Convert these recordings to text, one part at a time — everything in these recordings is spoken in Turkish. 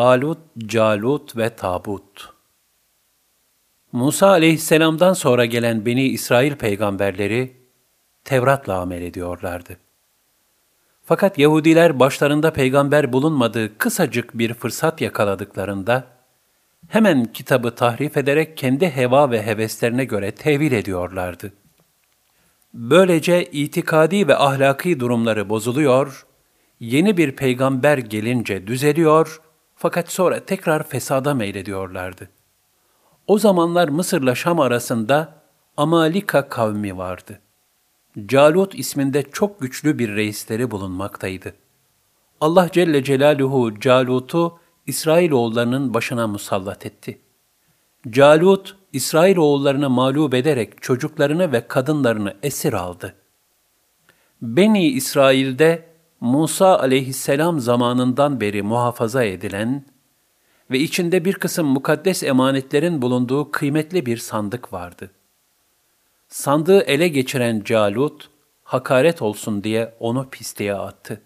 Talut, Calut ve Tabut Musa aleyhisselamdan sonra gelen Beni İsrail peygamberleri Tevrat'la amel ediyorlardı. Fakat Yahudiler başlarında peygamber bulunmadığı kısacık bir fırsat yakaladıklarında, hemen kitabı tahrif ederek kendi heva ve heveslerine göre tevil ediyorlardı. Böylece itikadi ve ahlaki durumları bozuluyor, yeni bir peygamber gelince düzeliyor fakat sonra tekrar fesada meylediyorlardı. O zamanlar Mısır'la Şam arasında Amalika kavmi vardı. Calut isminde çok güçlü bir reisleri bulunmaktaydı. Allah Celle Celaluhu Calut'u İsrailoğullarının başına musallat etti. Calut, İsrailoğullarını mağlup ederek çocuklarını ve kadınlarını esir aldı. Beni İsrail'de Musa aleyhisselam zamanından beri muhafaza edilen ve içinde bir kısım mukaddes emanetlerin bulunduğu kıymetli bir sandık vardı. Sandığı ele geçiren Calut, hakaret olsun diye onu pisliğe attı.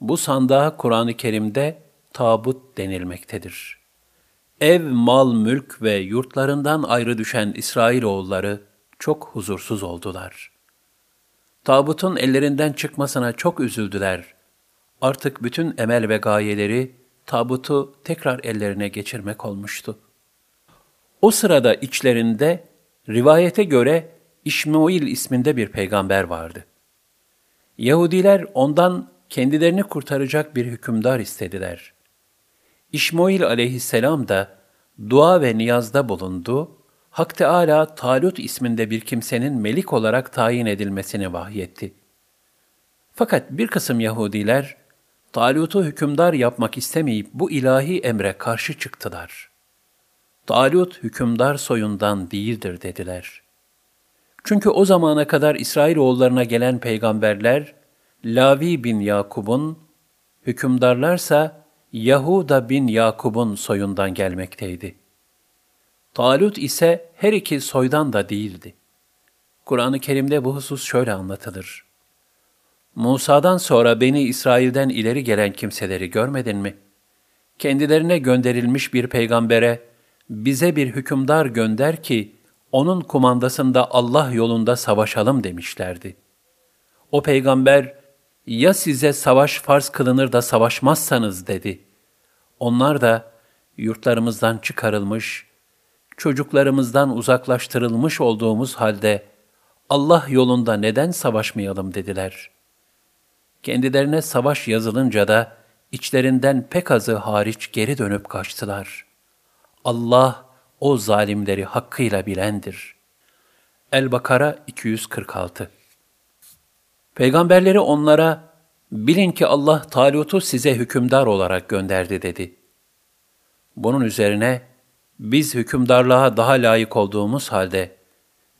Bu sandığa Kur'an-ı Kerim'de tabut denilmektedir. Ev, mal, mülk ve yurtlarından ayrı düşen İsrailoğulları çok huzursuz oldular. Tabutun ellerinden çıkmasına çok üzüldüler. Artık bütün emel ve gayeleri tabutu tekrar ellerine geçirmek olmuştu. O sırada içlerinde rivayete göre İşmail isminde bir peygamber vardı. Yahudiler ondan kendilerini kurtaracak bir hükümdar istediler. İşmail aleyhisselam da dua ve niyazda bulundu, Hak Teâlâ Talut isminde bir kimsenin melik olarak tayin edilmesini vahyetti. Fakat bir kısım Yahudiler, Talut'u hükümdar yapmak istemeyip bu ilahi emre karşı çıktılar. Talut hükümdar soyundan değildir dediler. Çünkü o zamana kadar İsrailoğullarına gelen peygamberler, Lavi bin Yakub'un, hükümdarlarsa Yahuda bin Yakub'un soyundan gelmekteydi. Talut ise her iki soydan da değildi. Kur'an-ı Kerim'de bu husus şöyle anlatılır. Musa'dan sonra Beni İsrail'den ileri gelen kimseleri görmedin mi? Kendilerine gönderilmiş bir peygambere, bize bir hükümdar gönder ki, onun kumandasında Allah yolunda savaşalım demişlerdi. O peygamber, ya size savaş farz kılınır da savaşmazsanız dedi. Onlar da yurtlarımızdan çıkarılmış, çocuklarımızdan uzaklaştırılmış olduğumuz halde Allah yolunda neden savaşmayalım dediler. Kendilerine savaş yazılınca da içlerinden pek azı hariç geri dönüp kaçtılar. Allah o zalimleri hakkıyla bilendir. El-Bakara 246 Peygamberleri onlara, bilin ki Allah Talut'u size hükümdar olarak gönderdi dedi. Bunun üzerine, biz hükümdarlığa daha layık olduğumuz halde,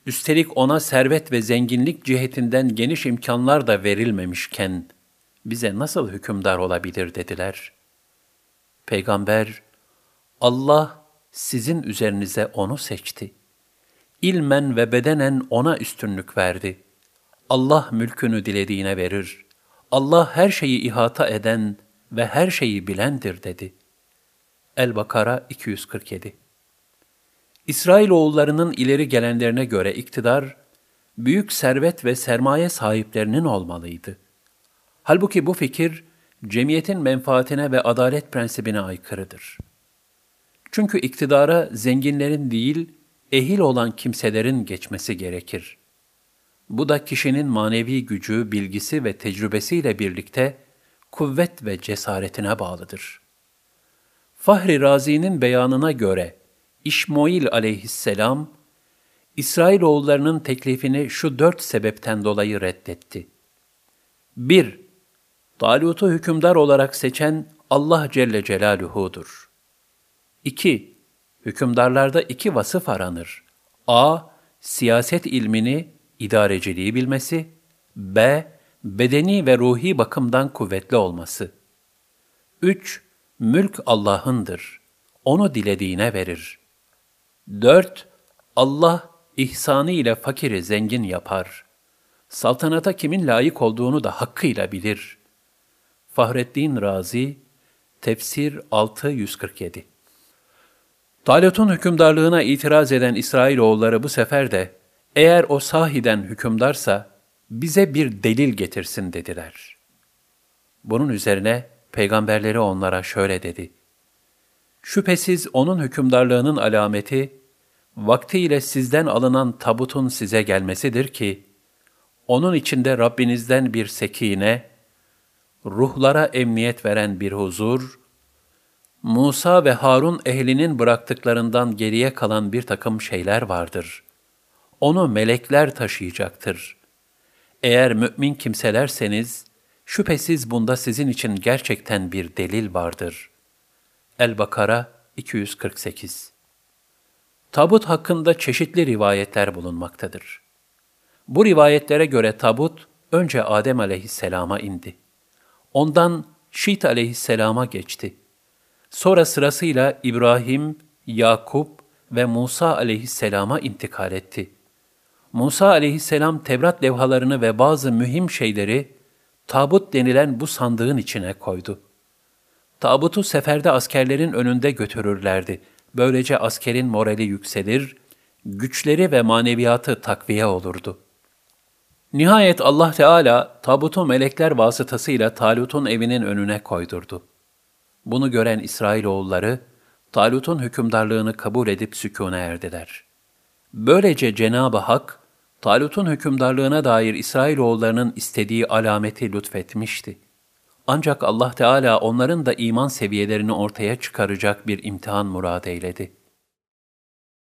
üstelik ona servet ve zenginlik cihetinden geniş imkanlar da verilmemişken, bize nasıl hükümdar olabilir dediler. Peygamber, Allah sizin üzerinize onu seçti. İlmen ve bedenen ona üstünlük verdi. Allah mülkünü dilediğine verir. Allah her şeyi ihata eden ve her şeyi bilendir dedi. El-Bakara 247 İsrailoğullarının ileri gelenlerine göre iktidar, büyük servet ve sermaye sahiplerinin olmalıydı. Halbuki bu fikir, cemiyetin menfaatine ve adalet prensibine aykırıdır. Çünkü iktidara zenginlerin değil, ehil olan kimselerin geçmesi gerekir. Bu da kişinin manevi gücü, bilgisi ve tecrübesiyle birlikte kuvvet ve cesaretine bağlıdır. Fahri Razi'nin beyanına göre İşmoil aleyhisselam, İsrailoğullarının teklifini şu dört sebepten dolayı reddetti. 1. Talut'u hükümdar olarak seçen Allah Celle Celaluhu'dur. 2. Hükümdarlarda iki vasıf aranır. A. Siyaset ilmini, idareciliği bilmesi. B. Bedeni ve ruhi bakımdan kuvvetli olması. 3. Mülk Allah'ındır. Onu dilediğine verir. 4. Allah ihsanı ile fakiri zengin yapar. Saltanata kimin layık olduğunu da hakkıyla bilir. Fahrettin Razi, Tefsir 6-147 Talut'un hükümdarlığına itiraz eden İsrailoğulları bu sefer de, eğer o sahiden hükümdarsa, bize bir delil getirsin dediler. Bunun üzerine peygamberleri onlara şöyle dedi. Şüphesiz onun hükümdarlığının alameti, vaktiyle sizden alınan tabutun size gelmesidir ki, onun içinde Rabbinizden bir sekine, ruhlara emniyet veren bir huzur, Musa ve Harun ehlinin bıraktıklarından geriye kalan bir takım şeyler vardır. Onu melekler taşıyacaktır. Eğer mümin kimselerseniz, şüphesiz bunda sizin için gerçekten bir delil vardır. El-Bakara 248 Tabut hakkında çeşitli rivayetler bulunmaktadır. Bu rivayetlere göre tabut önce Adem aleyhisselama indi. Ondan Şit aleyhisselama geçti. Sonra sırasıyla İbrahim, Yakup ve Musa aleyhisselama intikal etti. Musa aleyhisselam Tevrat levhalarını ve bazı mühim şeyleri tabut denilen bu sandığın içine koydu. Tabutu seferde askerlerin önünde götürürlerdi. Böylece askerin morali yükselir, güçleri ve maneviyatı takviye olurdu. Nihayet Allah Teala tabutu melekler vasıtasıyla Talut'un evinin önüne koydurdu. Bunu gören İsrailoğulları, Talut'un hükümdarlığını kabul edip sükûne erdiler. Böylece Cenab-ı Hak, Talut'un hükümdarlığına dair İsrailoğullarının istediği alameti lütfetmişti. Ancak Allah Teala onların da iman seviyelerini ortaya çıkaracak bir imtihan murad eyledi.''